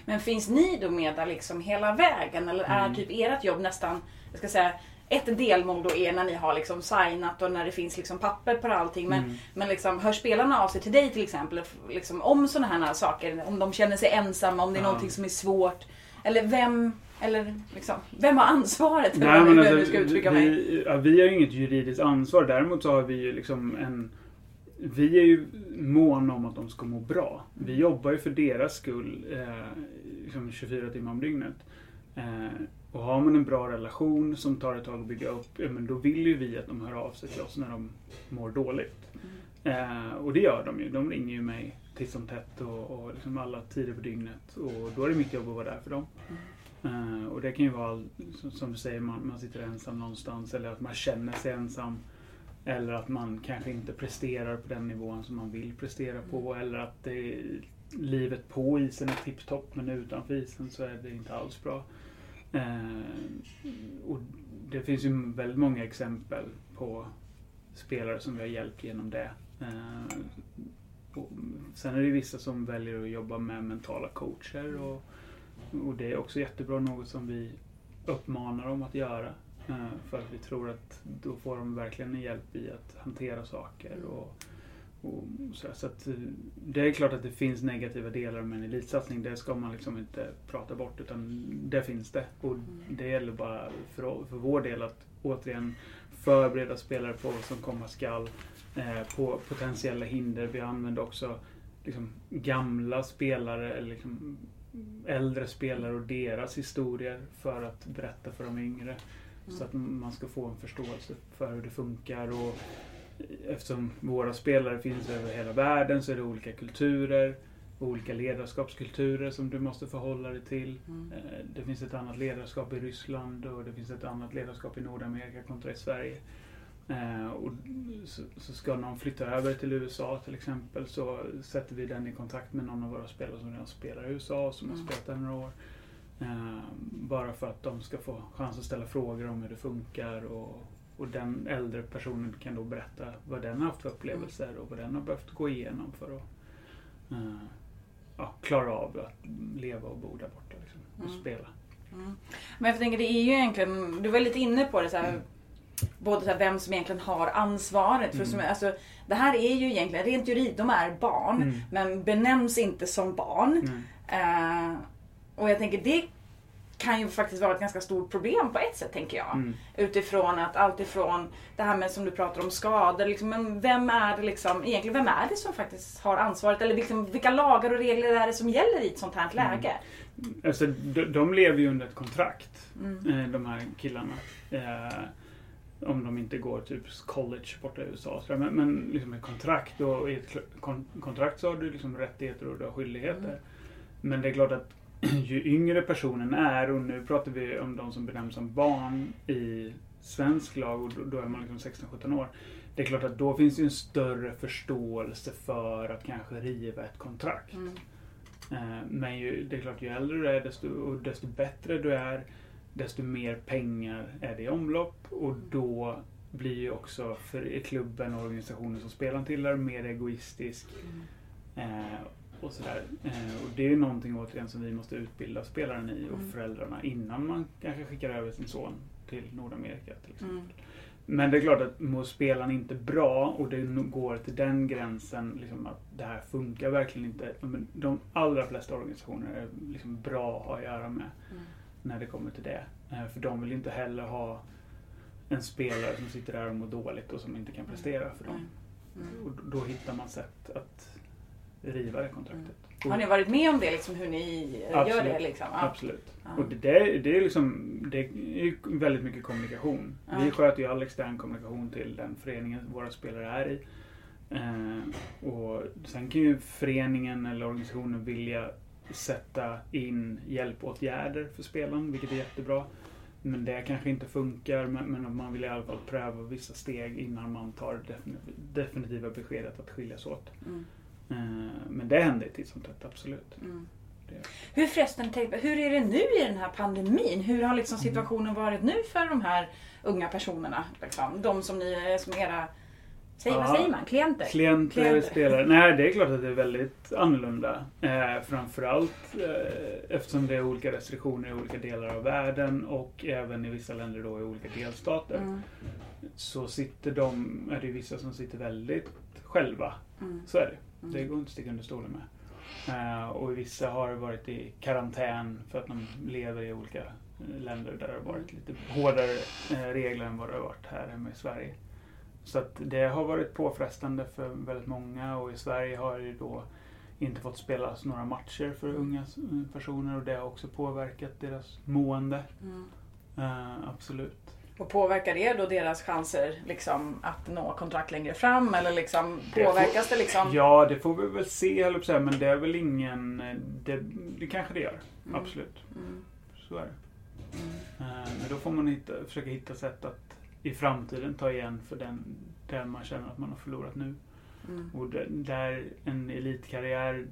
Men finns ni då med där liksom hela vägen? Eller är Mm. typ ert jobb nästan, jag ska säga, ett delmål då är när ni har liksom signat och när det finns liksom papper på allting. Men, Mm. men liksom, hör spelarna av sig till dig till exempel liksom, om sådana här saker? Om de känner sig ensamma, om det är Ja. någonting som är svårt? Eller vem, eller liksom, vem har ansvaret? Nej, men alltså, ska uttrycka mig. vi, ja, vi har ju inget juridiskt ansvar. Däremot så har vi ju liksom en... Vi är ju mån om att de ska må bra. Vi jobbar ju för deras skull eh, liksom 24 timmar om dygnet. Eh, och har man en bra relation som tar ett tag att bygga upp, ja, men då vill ju vi att de hör av sig till oss när de mår dåligt. Eh, och det gör de ju. De ringer ju mig titt som tätt och, och liksom alla tider på dygnet. Och då är det mitt jobb att vara där för dem. Eh, och det kan ju vara, som, som du säger, man, man sitter ensam någonstans eller att man känner sig ensam. Eller att man kanske inte presterar på den nivån som man vill prestera på. Eller att det, livet på isen är tipptopp men utanför isen så är det inte alls bra. Eh, och det finns ju väldigt många exempel på spelare som vi har hjälpt genom det. Eh, och sen är det vissa som väljer att jobba med mentala coacher och, och det är också jättebra, något som vi uppmanar dem att göra. Eh, För att vi tror att då får de verkligen en hjälp i att hantera saker. Och, och så så att eh, det är klart att det finns negativa delar med en elitsatsning. Det ska man liksom inte prata bort utan det finns det. Och det gäller bara för, för vår del att återigen förbereda spelare på vad som komma skall. Eh, på potentiella hinder. Vi använder också liksom, gamla spelare, eller liksom, äldre spelare och deras historier för att berätta för de yngre. Så att man ska få en förståelse för hur det funkar. Och eftersom våra spelare finns över hela världen så är det olika kulturer, olika ledarskapskulturer som du måste förhålla dig till. Mm. Eh, Det finns ett annat ledarskap i Ryssland och det finns ett annat ledarskap i Nordamerika kontra i Sverige. Eh, och så, ska någon flytta över till USA till exempel så sätter vi den i kontakt med någon av våra spelare som redan spelar i USA och som har Mm. spelat där några år. Eh, bara för att de ska få chans att ställa frågor om hur det funkar och, och den äldre personen kan då berätta vad den har haft för upplevelser och vad den har behövt gå igenom för att eh, ja, klara av att leva och bo där borta liksom, och Mm. spela. Mm. Men jag tänker det är ju egentligen, du var lite inne på det så här, både så här, vem som egentligen har ansvaret. För Mm. som, alltså, det här är ju egentligen, rent juridiskt, de är barn Mm. men benämns inte som barn. Eh, och jag tänker det kan ju faktiskt vara ett ganska stort problem på ett sätt tänker jag. Mm. Utifrån att allt ifrån det här med som du pratar om skador, liksom, men vem är det liksom, egentligen vem är det som faktiskt har ansvaret? Eller liksom, vilka lagar och regler är det som gäller i ett sånt här Mm. läge? Alltså, de, de lever ju under ett kontrakt, Mm. eh, de här killarna. Eh, om de inte går typ college borta i USA. Men, men liksom ett kontrakt och i ett kontrakt så har du liksom rättigheter och du har skyldigheter. Mm. Men det är klart att ju yngre personen är, och nu pratar vi om de som benämns som barn i svensk lag och då, är man liksom 16-17 år. Det är klart att då finns det en större förståelse för att kanske riva ett kontrakt. Mm. Eh, Men ju, det är klart, ju äldre du är desto, och desto bättre du är, desto mer pengar är det i omlopp och då blir ju också för klubben och organisationen som spelaren tillhör mer egoistisk. Eh, och sådär. Eh, och det är någonting återigen som vi måste utbilda spelaren i och Mm. föräldrarna innan man kanske skickar över sin son till Nordamerika till exempel. Mm. Men det är klart att mår spelaren inte bra och det går till den gränsen liksom att det här funkar verkligen inte. Men De allra flesta organisationer är liksom bra att ha att göra med Mm. när det kommer till det. Eh, För de vill inte heller ha en spelare som sitter där och mår dåligt och som inte kan prestera för dem. Mm. Och då hittar man sätt att riva det kontraktet. Har ni varit med om det, liksom, hur ni eh, gör Absolut. det? Liksom? Ja. Absolut. Ja. Och det, det, det är liksom det är väldigt mycket kommunikation. Ja. Vi sköter ju all extern kommunikation till den föreningen våra spelare är i. Eh, och sen kan ju föreningen eller organisationen vilja sätta in hjälpåtgärder för spelaren, vilket är jättebra. Men det kanske inte funkar, men, men man vill i alla fall pröva vissa steg innan man tar det definitiva beskedet att skiljas åt. Mm. Eh, men det händer titt som tätt, absolut. Mm. Hur förresten, hur är det nu i den här pandemin? Hur har liksom Mm. situationen varit nu för de här unga personerna? Liksom? De som ni är som era, säg, vad säger man, klienter? Klienter, Klienter. spelare. Nej, det är klart att det är väldigt annorlunda. Eh, framförallt eh, eftersom det är olika restriktioner i olika delar av världen och även i vissa länder då i olika delstater. Mm. Så sitter de, är det vissa som sitter väldigt själva. Mm. Så är det. Mm. Det går inte att sticka under stolen med. Eh, och vissa har varit i karantän för att de lever i olika eh, länder där det har varit lite hårdare eh, regler än vad det har varit här hemma i Sverige. Så att det har varit påfrestande för väldigt många och i Sverige har det då inte fått spelas några matcher för unga eh, personer och det har också påverkat deras mående. Mm. Eh, absolut. Och påverkar det då deras chanser liksom, att nå kontrakt längre fram? Eller liksom, Det får- påverkas det liksom? Ja, det får vi väl se, höll jag men det är väl ingen... Det, det kanske det gör. Mm. Absolut. Mm. Så är det. Mm. Eh, Men då får man hitta, försöka hitta sätt att i framtiden ta igen för den där man känner att man har förlorat nu. Mm. Och det- där en elitkarriär,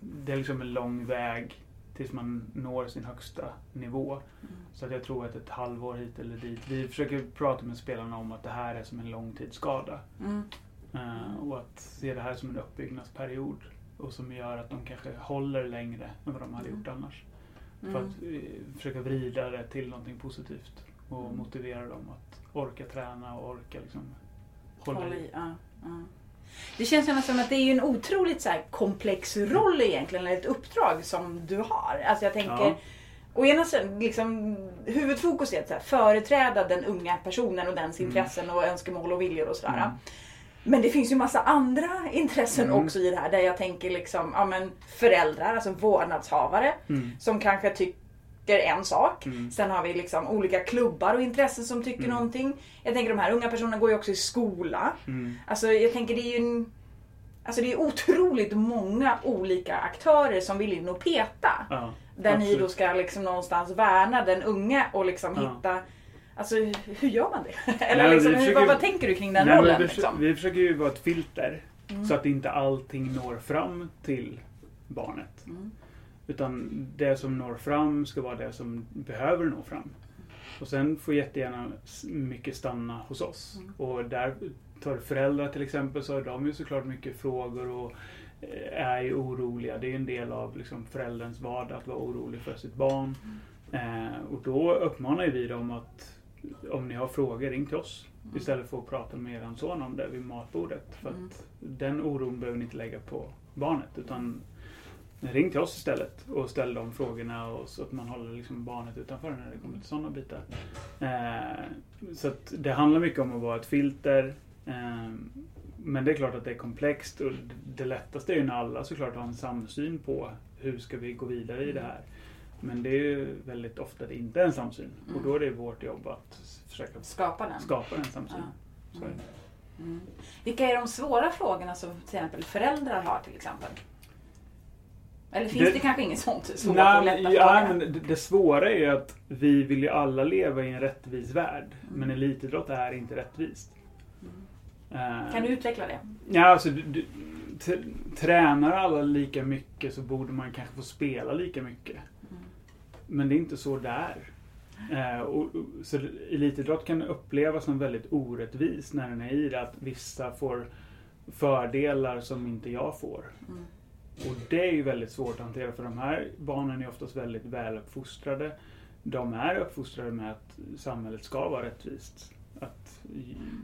det är liksom en lång väg tills man når sin högsta nivå. Mm. Så att jag tror att ett halvår hit eller dit. Vi försöker prata med spelarna om att det här är som en långtidsskada. Mm. Eh, och att se det här som en uppbyggnadsperiod. Och som gör att de kanske håller längre än vad de hade gjort annars. För Mm. att eh, försöka vrida det till någonting positivt. Och Mm. motivera dem att orka träna och orka liksom hålla Håll i. i, ja. Det känns ju som att det är en otroligt så komplex roll egentligen, eller ett uppdrag som du har. Alltså jag tänker, Ja. å ena sidan, liksom, huvudfokus är att så här, företräda den unga personen och dens Mm. intressen och önskemål och viljor och sådär. Mm. Men det finns ju massa andra intressen Mm. också i det här där jag tänker liksom, ja men föräldrar, alltså vårdnadshavare Mm. som kanske tycker en sak. Mm. Sen har vi liksom olika klubbar och intressen som tycker Mm. någonting. Jag tänker de här unga personerna går ju också i skola. Mm. Alltså jag tänker det är ju en, Alltså det är otroligt många olika aktörer som vill in och peta. Ja, Där ni absolut. då ska liksom någonstans värna den unge och liksom Ja. hitta Alltså hur gör man det? Eller Nej, liksom, hur, försöker- vad, vad tänker du kring den Nej, rollen? vi, Liksom? vi försöker ju vara ett filter. Mm. Så att inte allting når fram till barnet. Mm. Utan det som når fram ska vara det som behöver nå fram. Och sen får jättegärna mycket stanna hos oss. Mm. Och där tar föräldrar till exempel så har de ju såklart mycket frågor och eh, är ju oroliga. Det är ju en del av liksom förälderns vardag att vara orolig för sitt barn. Eh, och då uppmanar vi dem att om ni har frågor, ring till oss. Istället för att prata med er son om det vid matbordet. För Mm. att den oron behöver ni inte lägga på barnet. Utan ring till oss istället och ställ de frågorna och så att man håller liksom barnet utanför när det kommer till sådana bitar. Eh, så det handlar mycket om att vara ett filter. Eh, men det är klart att det är komplext och det lättaste är ju när alla såklart har en samsyn på hur ska vi gå vidare i det här. Men det är ju väldigt ofta det inte är en samsyn. Och då är det vårt jobb att försöka Skapa den. skapa en samsyn. Är det. Mm. Vilka är de svåra frågorna som till exempel föräldrar har till exempel? Eller finns Det- det, kanske inget sånt svårt Nej, och lätta men, ja, men det, det svåra är ju att vi vill ju alla leva i en rättvis värld. Mm. Men elitidrott är inte rättvist. Eh, Kan du utveckla det? Ja, alltså, du, du, tränar alla lika mycket så borde man kanske få spela lika mycket. Mm. Men det är inte så där. Eh, och, och- så elitidrott kan upplevas som väldigt orättvis när den är i det. Att vissa får fördelar som inte jag får. Mm. Och det är ju väldigt svårt att hantera för de här barnen är oftast väldigt väluppfostrade. De är uppfostrade med att samhället ska vara rättvist. Att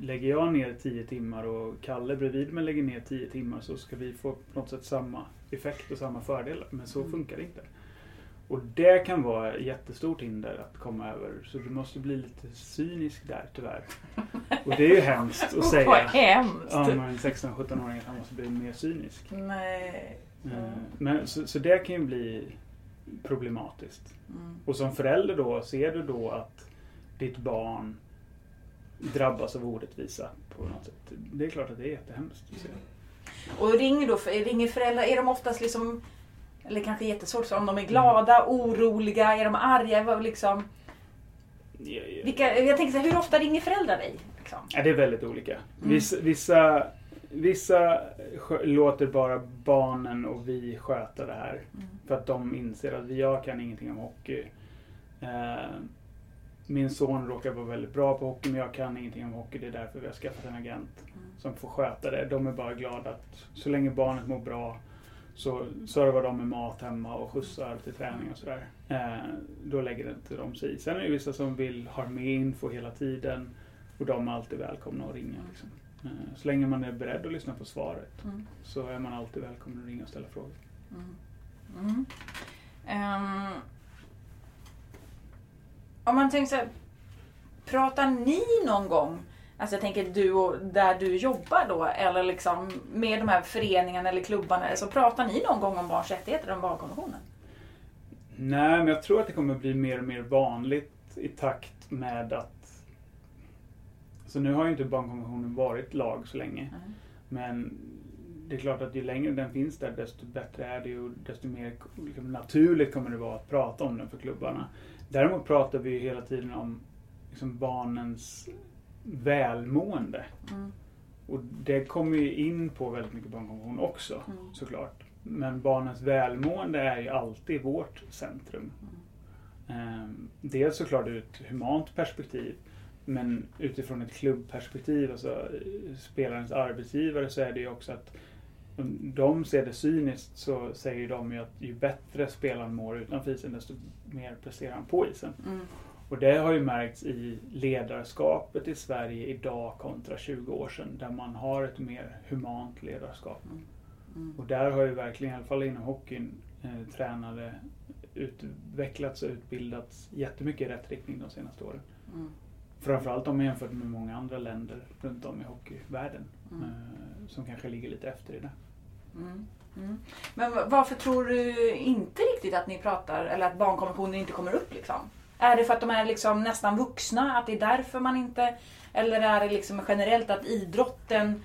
lägger jag ner 10 timmar och Kalle bredvid mig lägger ner 10 timmar så ska vi få på något sätt samma effekt och samma fördelar. Men så Mm. funkar det inte. Och det kan vara ett jättestort hinder att komma över. Så du måste bli lite cynisk där tyvärr. Och det är ju hemskt att Vad säga. hemskt! Ja, men en 16-17-åring att han måste bli mer cynisk. Nej. Eh, Men, så, så det kan ju bli problematiskt. Mm. Och som förälder då, ser du då att ditt barn drabbas av orättvisa på något sätt. Det är klart att det är jättehemskt se. Och ringer då, ringer föräldrar, är de oftast liksom, eller kanske jättesvårt, så om de är glada, oroliga, är de arga? Liksom, Ja, ja. vilka, jag tänker så här, hur ofta ringer föräldrar dig? Liksom? Ja, det är väldigt olika. Mm. Vissa, vissa, vissa låter bara barnen och vi sköta det här. Mm. För att de inser att jag kan ingenting om hockey. Eh, min son råkar vara väldigt bra på hockey men jag kan ingenting om hockey. Det är därför vi har skaffat en agent som får sköta det. De är bara glada att så länge barnet mår bra så servar de med mat hemma och skjutsar till träning och sådär. Eh, då lägger inte de sig i. Sen är det vissa som vill ha med info hela tiden och de är alltid välkomna att ringa. Liksom. Eh, så länge man är beredd att lyssna på svaret Mm. så är man alltid välkommen att ringa och ställa frågor. Mm. Ehm, om man tänker så här, pratar ni någon gång, alltså jag tänker du och där du jobbar då, eller liksom med de här föreningarna eller klubbarna, så pratar ni någon gång om barns rättigheter, om barnkonventionen? Nej, men jag tror att det kommer bli mer och mer vanligt i takt med att... Så nu har ju inte barnkonventionen varit lag så länge. Mm. Men det är klart att ju längre den finns där desto bättre är det och desto mer liksom, naturligt kommer det vara att prata om den för klubbarna. Däremot pratar vi ju hela tiden om liksom, barnens välmående. Mm. Och det kommer ju in på väldigt mycket barnkonvention också Mm. såklart. Men barnens välmående är ju alltid vårt centrum. Ehm, Dels såklart ur ett humant perspektiv men utifrån ett klubbperspektiv, alltså eh, spelarens arbetsgivare, så är det ju också att om de ser det cyniskt så säger de ju att ju bättre spelaren mår utanför isen desto mer presterar han på isen. Mm. Och det har ju märkts i ledarskapet i Sverige idag kontra 20 år sedan där man har ett mer humant ledarskap. Mm. Och där har ju verkligen, i alla fall inom hockeyn, eh, tränare utvecklats och utbildats jättemycket i rätt riktning de senaste åren. Mm. Framförallt om man jämför med många andra länder runt om i hockeyvärlden Mm. eh, som kanske ligger lite efter i det. Mm. Mm. Men va- varför tror du inte riktigt att ni pratar, eller att barnkonventionen inte kommer upp liksom? Är det för att de är liksom nästan vuxna, att det är därför man inte... Eller är det liksom generellt att idrotten...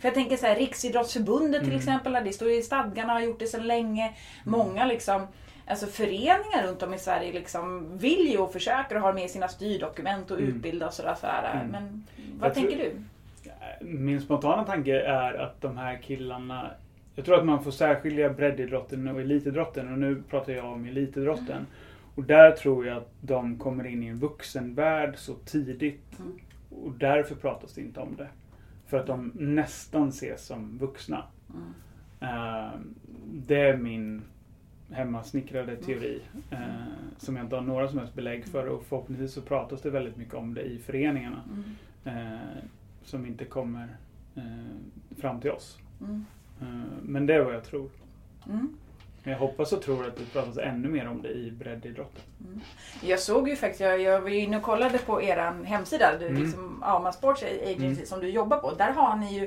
För jag tänker så här, Riksidrottsförbundet till Mm. exempel, det står i stadgarna, har gjort det sedan länge. Många liksom, alltså föreningar runt om i Sverige liksom vill ju och försöker och har med sina styrdokument och Mm. utbilda och sådär. sådär. Mm. Men vad Jag tänker tror- du? Min spontana tanke är att de här killarna Jag tror att man får särskilja breddidrotten och elitidrotten och nu pratar jag om elitidrotten. Och där tror jag att de kommer in i en vuxenvärld så tidigt Mm. och därför pratas det inte om det. För att de nästan ses som vuxna. Mm. Eh, det är min hemmasnickrade teori. eh, som jag inte har några som helst belägg för och förhoppningsvis så pratas det väldigt mycket om det i föreningarna. Mm. eh, som inte kommer eh, fram till oss. Mm. Eh, men det är vad jag tror. Mm. Men jag hoppas och tror att det pratas ännu mer om det i breddidrotten. Jag såg ju faktiskt, jag, jag var inne och kollade på er hemsida, du, Mm. liksom, Auma Sports Agency Mm. som du jobbar på. Där har ni ju,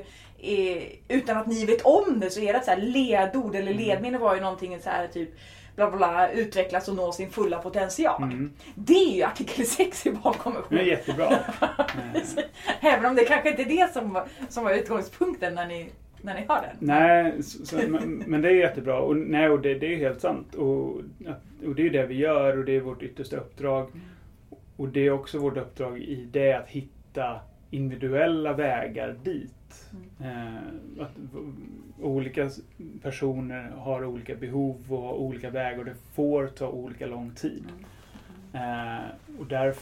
eh, utan att ni vet om det, så ert så här ledord eller Mm. ledminne var ju någonting så här typ bla bla, utvecklas och nå sin fulla potential. Mm. Det är ju artikel 6 i Det är barnkonventionen. jättebra. Även om det kanske inte är det som var, som var utgångspunkten när ni när ni har den? Nej, så, så, men, men, det är jättebra. Och, nej, och det, det är helt sant. Och, och det är det vi gör och det är vårt yttersta uppdrag. Och det är också vårt uppdrag i det att hitta individuella vägar dit. Mm. Eh, att olika personer har olika behov och olika vägar och det får ta olika lång tid. Mm. Eh, och där,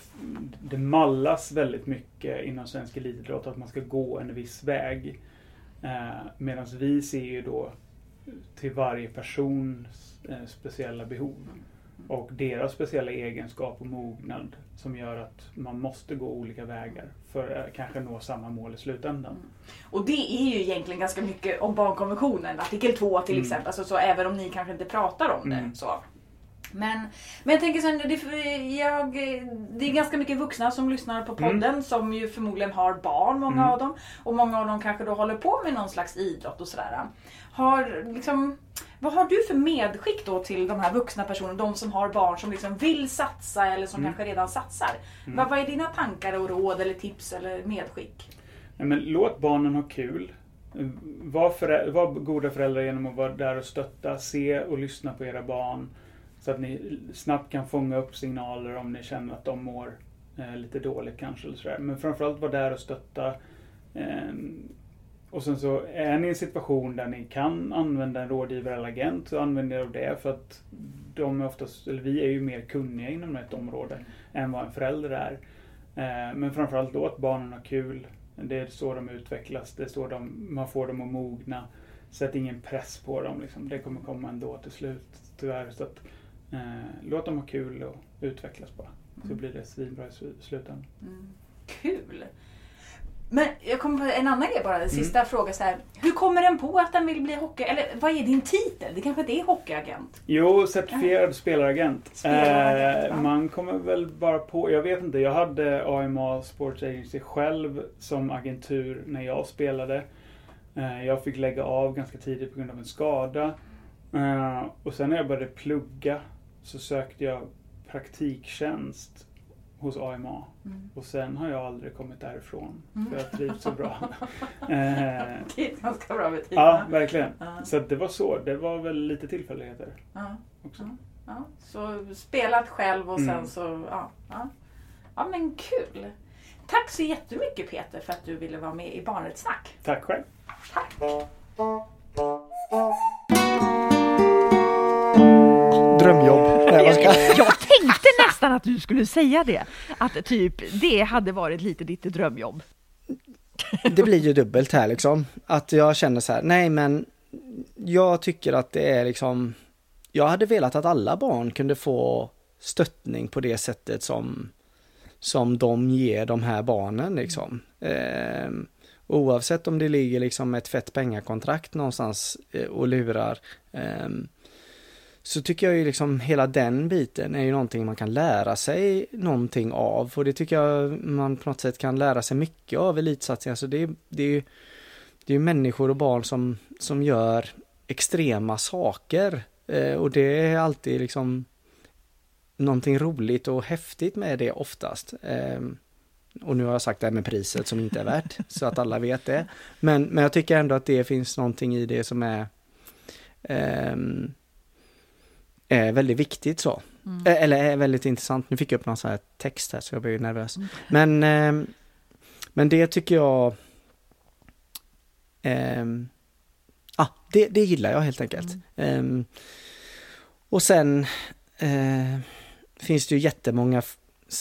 det mallas väldigt mycket inom svensk elitidrott att man ska gå en viss väg. Eh, Medan vi ser ju då till varje persons eh, speciella behov och deras speciella egenskap och mognad som gör att man måste gå olika vägar för att kanske nå samma mål i slutändan. Mm. Och det är ju egentligen ganska mycket om barnkonventionen, artikel 2 till mm. exempel, alltså, så även om ni kanske inte pratar om det. Mm. Så. Men, men jag tänker sen, det, jag, det är ganska mycket vuxna som lyssnar på podden mm. som ju förmodligen har barn, många mm. av dem. Och många av dem kanske då håller på med någon slags idrott och sådär. Har, liksom, vad har du för medskick då till de här vuxna personerna, de som har barn som liksom vill satsa eller som mm. kanske redan satsar? Mm. Vad, vad är dina tankar och råd eller tips eller medskick? Nej, men låt barnen ha kul. Var, var goda föräldrar genom att vara där och stötta, se och lyssna på era barn. Så att ni snabbt kan fånga upp signaler om ni känner att de mår eh, lite dåligt kanske. Eller sådär. Men framförallt vara där och stötta. Eh, och sen så är ni i en situation där ni kan använda en rådgivare eller agent så använd er av det för att de är oftast, eller vi är ju mer kunniga inom ett område än vad en förälder är. Eh, men framförallt att barnen har kul. Det är så de utvecklas, det är så de, man får dem att mogna. Sätt ingen press på dem. Liksom. Det kommer komma ändå till slut tyvärr. Så att, Eh, låt dem ha kul och utvecklas bara. Så mm. blir det svinbra i slutändan. Mm. Kul! Men jag kommer på en annan grej bara, en mm. sista mm. fråga så här. Hur kommer den på att den vill bli hockey... Eller vad är din titel? Det kanske inte är hockeyagent? Jo, certifierad ja. spelaragent. spelaragent eh, man kommer väl bara på... Jag vet inte. Jag hade AMA Sports Agency själv som agentur när jag spelade. Eh, jag fick lägga av ganska tidigt på grund av en skada. Eh, och sen när jag började plugga så sökte jag praktiktjänst hos AMA. Mm. Och sen har jag aldrig kommit därifrån. Mm. För jag trivs så bra. det är ganska bra betyg. Ja, verkligen. Ja. Så det var så. Det var väl lite tillfälligheter. Ja. Också. Ja. ja. Så spelat själv och sen mm. så, ja. ja. Ja men kul. Tack så jättemycket Peter för att du ville vara med i Barnets snack. Tack själv. Tack. drömjobb. Jag tänkte nästan att du skulle säga det. Att typ det hade varit lite ditt drömjobb. Det blir ju dubbelt här liksom. Att jag känner så här, nej men jag tycker att det är liksom Jag hade velat att alla barn kunde få stöttning på det sättet som som de ger de här barnen liksom. Eh, oavsett om det ligger liksom ett fett pengakontrakt någonstans eh, och lurar. Eh, så tycker jag ju liksom hela den biten är ju någonting man kan lära sig någonting av och det tycker jag man på något sätt kan lära sig mycket av elitsatsningar. Så det, det är ju det är människor och barn som, som gör extrema saker eh, och det är alltid liksom någonting roligt och häftigt med det oftast. Eh, och nu har jag sagt det här med priset som inte är värt, så att alla vet det. Men, men jag tycker ändå att det finns någonting i det som är eh, är väldigt viktigt så. Mm. Eller är väldigt intressant. Nu fick jag upp någon sån här text här så jag blev nervös. Mm. Men, eh, men det tycker jag eh, ah, det, det gillar jag helt enkelt. Mm. Eh, och sen eh, finns det ju jättemånga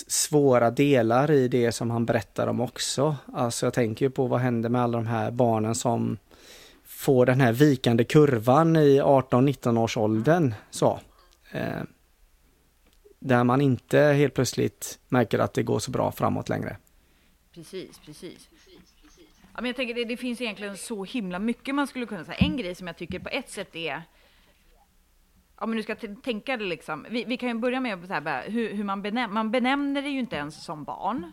svåra delar i det som han berättar om också. Alltså jag tänker ju på vad händer med alla de här barnen som får den här vikande kurvan i 18-19 års åldern. Så. Eh, där man inte helt plötsligt märker att det går så bra framåt längre. Precis, precis. Ja, men jag tänker det, det finns egentligen så himla mycket man skulle kunna säga. En grej som jag tycker på ett sätt är om du ska tänka det liksom. Vi, vi, kan ju börja med så här, hur, hur man, benämner, man benämner det ju inte ens som barn.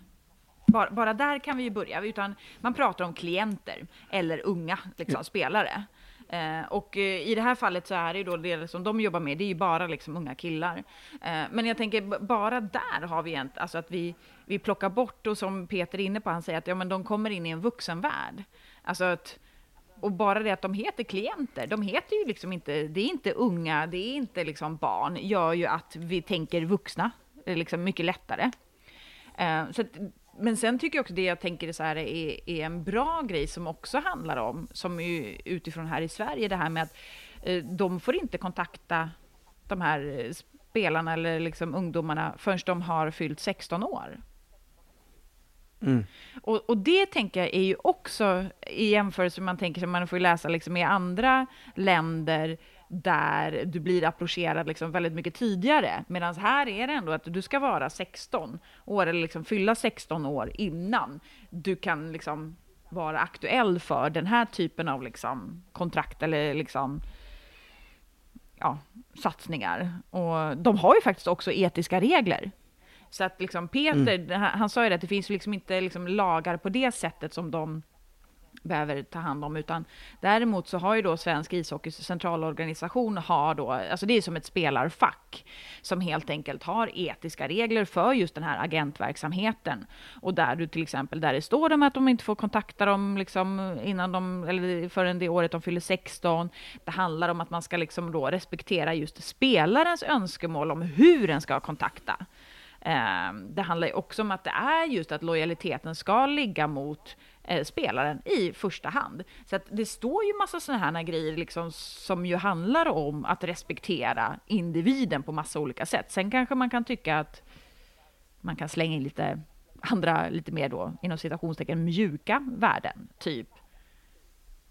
Bara, bara, där kan vi ju börja, utan man pratar om klienter eller unga liksom, spelare. Eh, och eh, i det här fallet så är det ju då det som de jobbar med, det är ju bara liksom unga killar. Eh, men jag tänker bara där har vi en, alltså att vi, vi plockar bort och som Peter är inne på, han säger att ja, men de kommer in i en vuxenvärld. Alltså att och bara det att de heter klienter, de heter ju liksom inte, det är inte unga, det är inte liksom barn, gör ju att vi tänker vuxna, eh, liksom mycket lättare. Eh, så att, men sen tycker jag också det jag tänker så här är, är, en bra grej som också handlar om, som är utifrån här i Sverige, det här med att uh, de får inte kontakta de här spelarna eller liksom ungdomarna förrän de har fyllt 16 år. Mm. Och, och, det tänker jag är ju också i jämförelse med man tänker sig, man får läsa liksom i andra länder där du blir approcherad liksom väldigt mycket tidigare. Medan här är det ändå att du ska vara 16 år, eller liksom fylla 16 år innan du kan liksom vara aktuell för den här typen av liksom kontrakt eller liksom ja, satsningar. Och de har ju faktiskt också etiska regler. Så att liksom Peter, mm. han, han, sa ju det, att det finns liksom inte liksom lagar på det sättet som de behöver ta hand om, utan däremot så har ju då Svensk ishockeys centralorganisation har då, alltså det är som ett spelarfack som helt enkelt har etiska regler för just den här agentverksamheten och där du till exempel, där det står dem att de inte får kontakta dem liksom innan de, eller förrän det året de fyller 16. Det handlar om att man ska liksom då respektera just spelarens önskemål om hur den ska kontakta. Ehm, det handlar ju också om att det är just att lojaliteten ska ligga mot eh, spelaren i första hand. Så att det står ju massa sådana här grejer liksom, som ju handlar om att respektera individen på massa olika sätt. Sen kanske man kan tycka att man kan slänga in lite andra, lite mer då, inom citationstecken, mjuka värden. Typ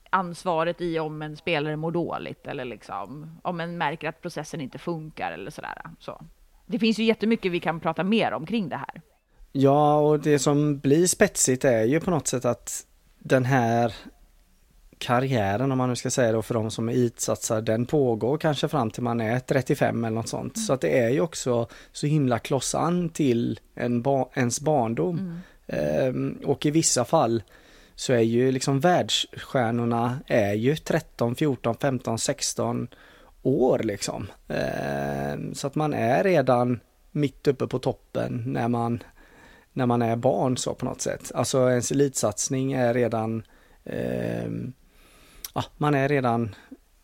ansvaret i om en spelare mår dåligt eller liksom om en märker att processen inte funkar eller sådär. Så det finns ju jättemycket vi kan prata mer om kring det här. Ja, och det som blir spetsigt är ju på något sätt att den här karriären, om man nu ska säga då, för de som är elitsatsar, den pågår kanske fram till man är 35 eller något sånt. Mm. Så att det är ju också så himla klossan till en ba ens barndom. Mm. Ehm, och i vissa fall så är ju liksom världsstjärnorna är ju 13, 14, 15, 16 år liksom. Eh, så att man är redan mitt uppe på toppen när man, när man är barn så på något sätt. Alltså ens elitsatsning är redan, eh, ja, man är redan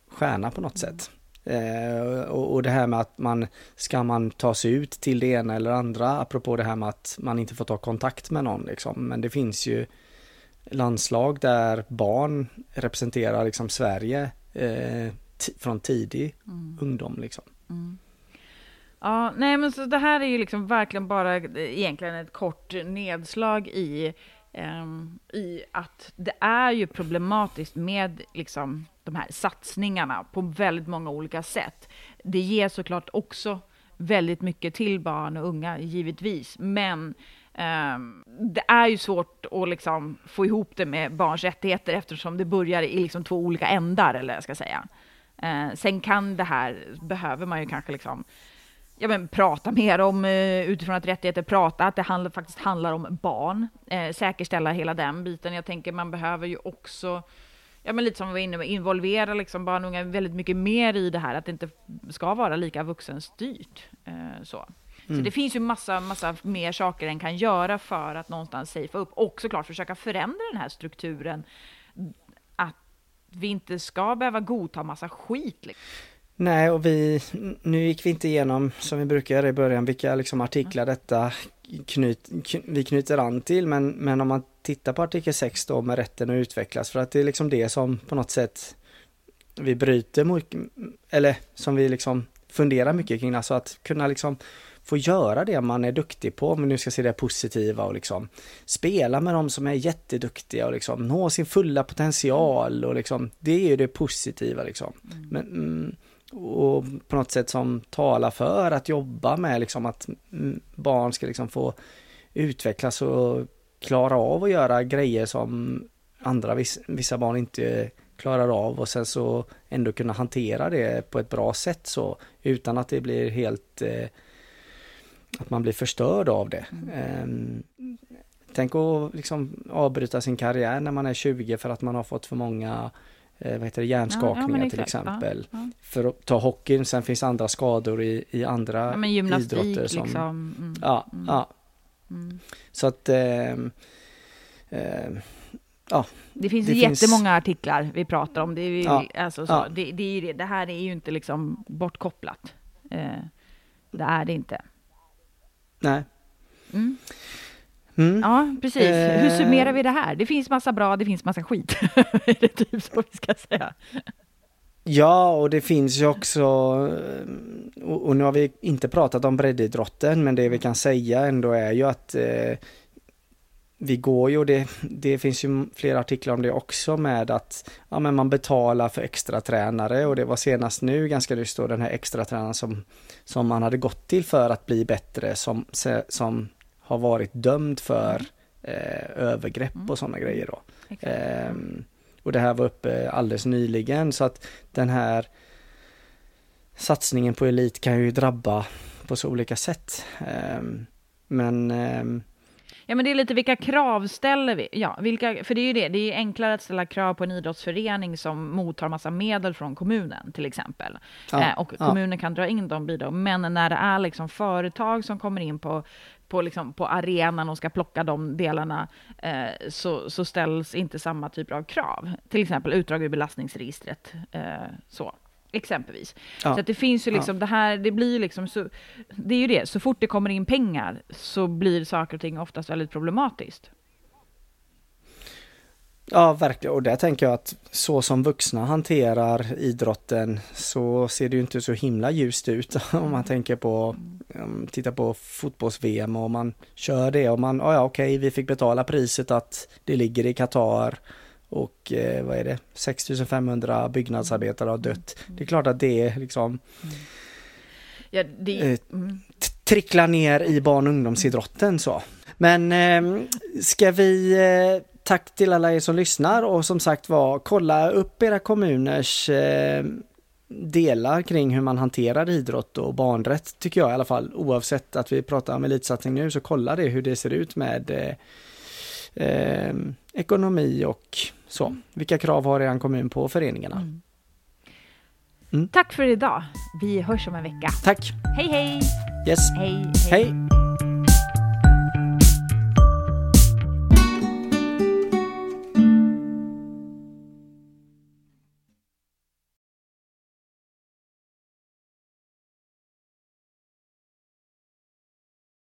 stjärna på något sätt. Eh, och, och, det här med att man, ska man ta sig ut till det ena eller andra, apropå det här med att man inte får ta kontakt med någon liksom. Men det finns ju landslag där barn representerar liksom Sverige eh, från tidig mm. ungdom liksom. Mm. Ja, nej men så det här är ju liksom verkligen bara eh, egentligen ett kort nedslag i, um, i att det är ju problematiskt med liksom de här satsningarna på väldigt många olika sätt. Det ger såklart också väldigt mycket till barn och unga, givetvis, men Um, det är ju svårt att liksom få ihop det med barns rättigheter eftersom det börjar i liksom två olika ändar, eller jag ska säga. Uh, sen kan det här, behöver man ju kanske liksom ja, men, prata mer om eh, utifrån att rättigheter prata, att det handlar, faktiskt handlar om barn, eh, säkerställa hela den biten. Jag tänker man behöver ju också, ja men lite som vi var inne med, involvera liksom barn och unga väldigt mycket mer i det här, att det inte ska vara lika vuxenstyrt. Eh, så. Mm. Så det finns ju massa, massa mer saker en kan göra för att någonstans safea upp och såklart försöka förändra den här strukturen vi inte ska behöva godta massa skit. Liksom. Nej, och vi, nu gick vi inte igenom som vi brukar göra i början vilka liksom artiklar detta knyt, vi knyter an till, men, men om man tittar på artikel 6 då med rätten att utvecklas, för att det är liksom det som på något sätt vi bryter mot, eller som vi liksom funderar mycket kring, alltså att kunna liksom få göra det man är duktig på, om vi nu ska se det positiva och liksom spela med de som är jätteduktiga och liksom nå sin fulla potential och liksom det är ju det positiva liksom. Mm. Men, mm, och på något sätt som talar för att jobba med liksom att barn ska liksom få utvecklas och klara av att göra grejer som andra vissa barn inte klarar av och sen så ändå kunna hantera det på ett bra sätt så utan att det blir helt eh, att man blir förstörd av det. Mm. Tänk att liksom avbryta sin karriär när man är 20 för att man har fått för många eh, vad heter det, hjärnskakningar ja, ja, till exempel. Ja, för att ta hockeyn, sen finns andra skador i, i andra ja, idrotter. Som, liksom. Mm, ja, mm. ja. Mm. Så att eh, eh, ja, Det finns Det det finns- jättemånga artiklar vi pratar om. Det ju, alltså, så, det, det, är ju det. det här är ju inte liksom bortkopplat. Eh, det är det inte. nej. Mm. Ja, precis. Hur Eh. summerar vi det här? Det finns massa bra, det finns massa skit. är det typ så vi ska säga? Ja, och det finns ju också, eh, och nu har vi inte pratat om breddidrotten, men det vi kan säga ändå är ju att eh, vi går ju, och det, det finns ju flera artiklar om det också med att ja, men man betalar för extra tränare och det var senast nu ganska nyss då den här extra tränaren som, som man hade gått till för att bli bättre som, som har varit dömd för eh, övergrepp och sådana grejer då. Ehm, och det här var uppe alldeles nyligen så att den här satsningen på elit kan ju drabba på så olika sätt. Ehm, men ehm, Ja, men det är lite vilka krav ställer vi? Ja, vilka, för det är ju det, det är enklare att ställa krav på en idrottsförening som mottar massa medel från kommunen till exempel. Ja, eh, och ja. kommunen kan dra in de bidrag. Men när det är liksom företag som kommer in på, på, liksom, på arenan och ska plocka de delarna eh, så, så ställs inte samma typ av krav. Till exempel utdrag ur belastningsregistret. Eh, så. Exempelvis. Ja. Så det finns ju liksom det här, det blir liksom så, det är ju det, så fort det kommer in pengar så blir saker och ting oftast väldigt problematiskt. Ja, verkligen. Och där tänker jag att så som vuxna hanterar idrotten så ser det ju inte så himla ljust ut om man tänker på, titta på fotbolls-VM och man kör det och man, ja ja okej, vi fick betala priset att det ligger i Qatar och eh, vad är det, 6500 byggnadsarbetare har dött. Det är klart att det är liksom Ja, det, Eh, mm. tricklar ner i barn och ungdomsidrotten så. Men eh, ska vi, eh, tack till alla er som lyssnar och som sagt var, kolla upp era kommuners eh, delar kring hur man hanterar idrott och barnrätt tycker jag i alla fall. Oavsett att vi pratar om elitsatsning nu så kolla det hur det ser ut med eh, eh, ekonomi och så. Vilka krav har er kommun på föreningarna? Mm. Mm. Tack för idag. Vi hörs om en vecka. Tack! Hej hej! Yes! Hej Hej!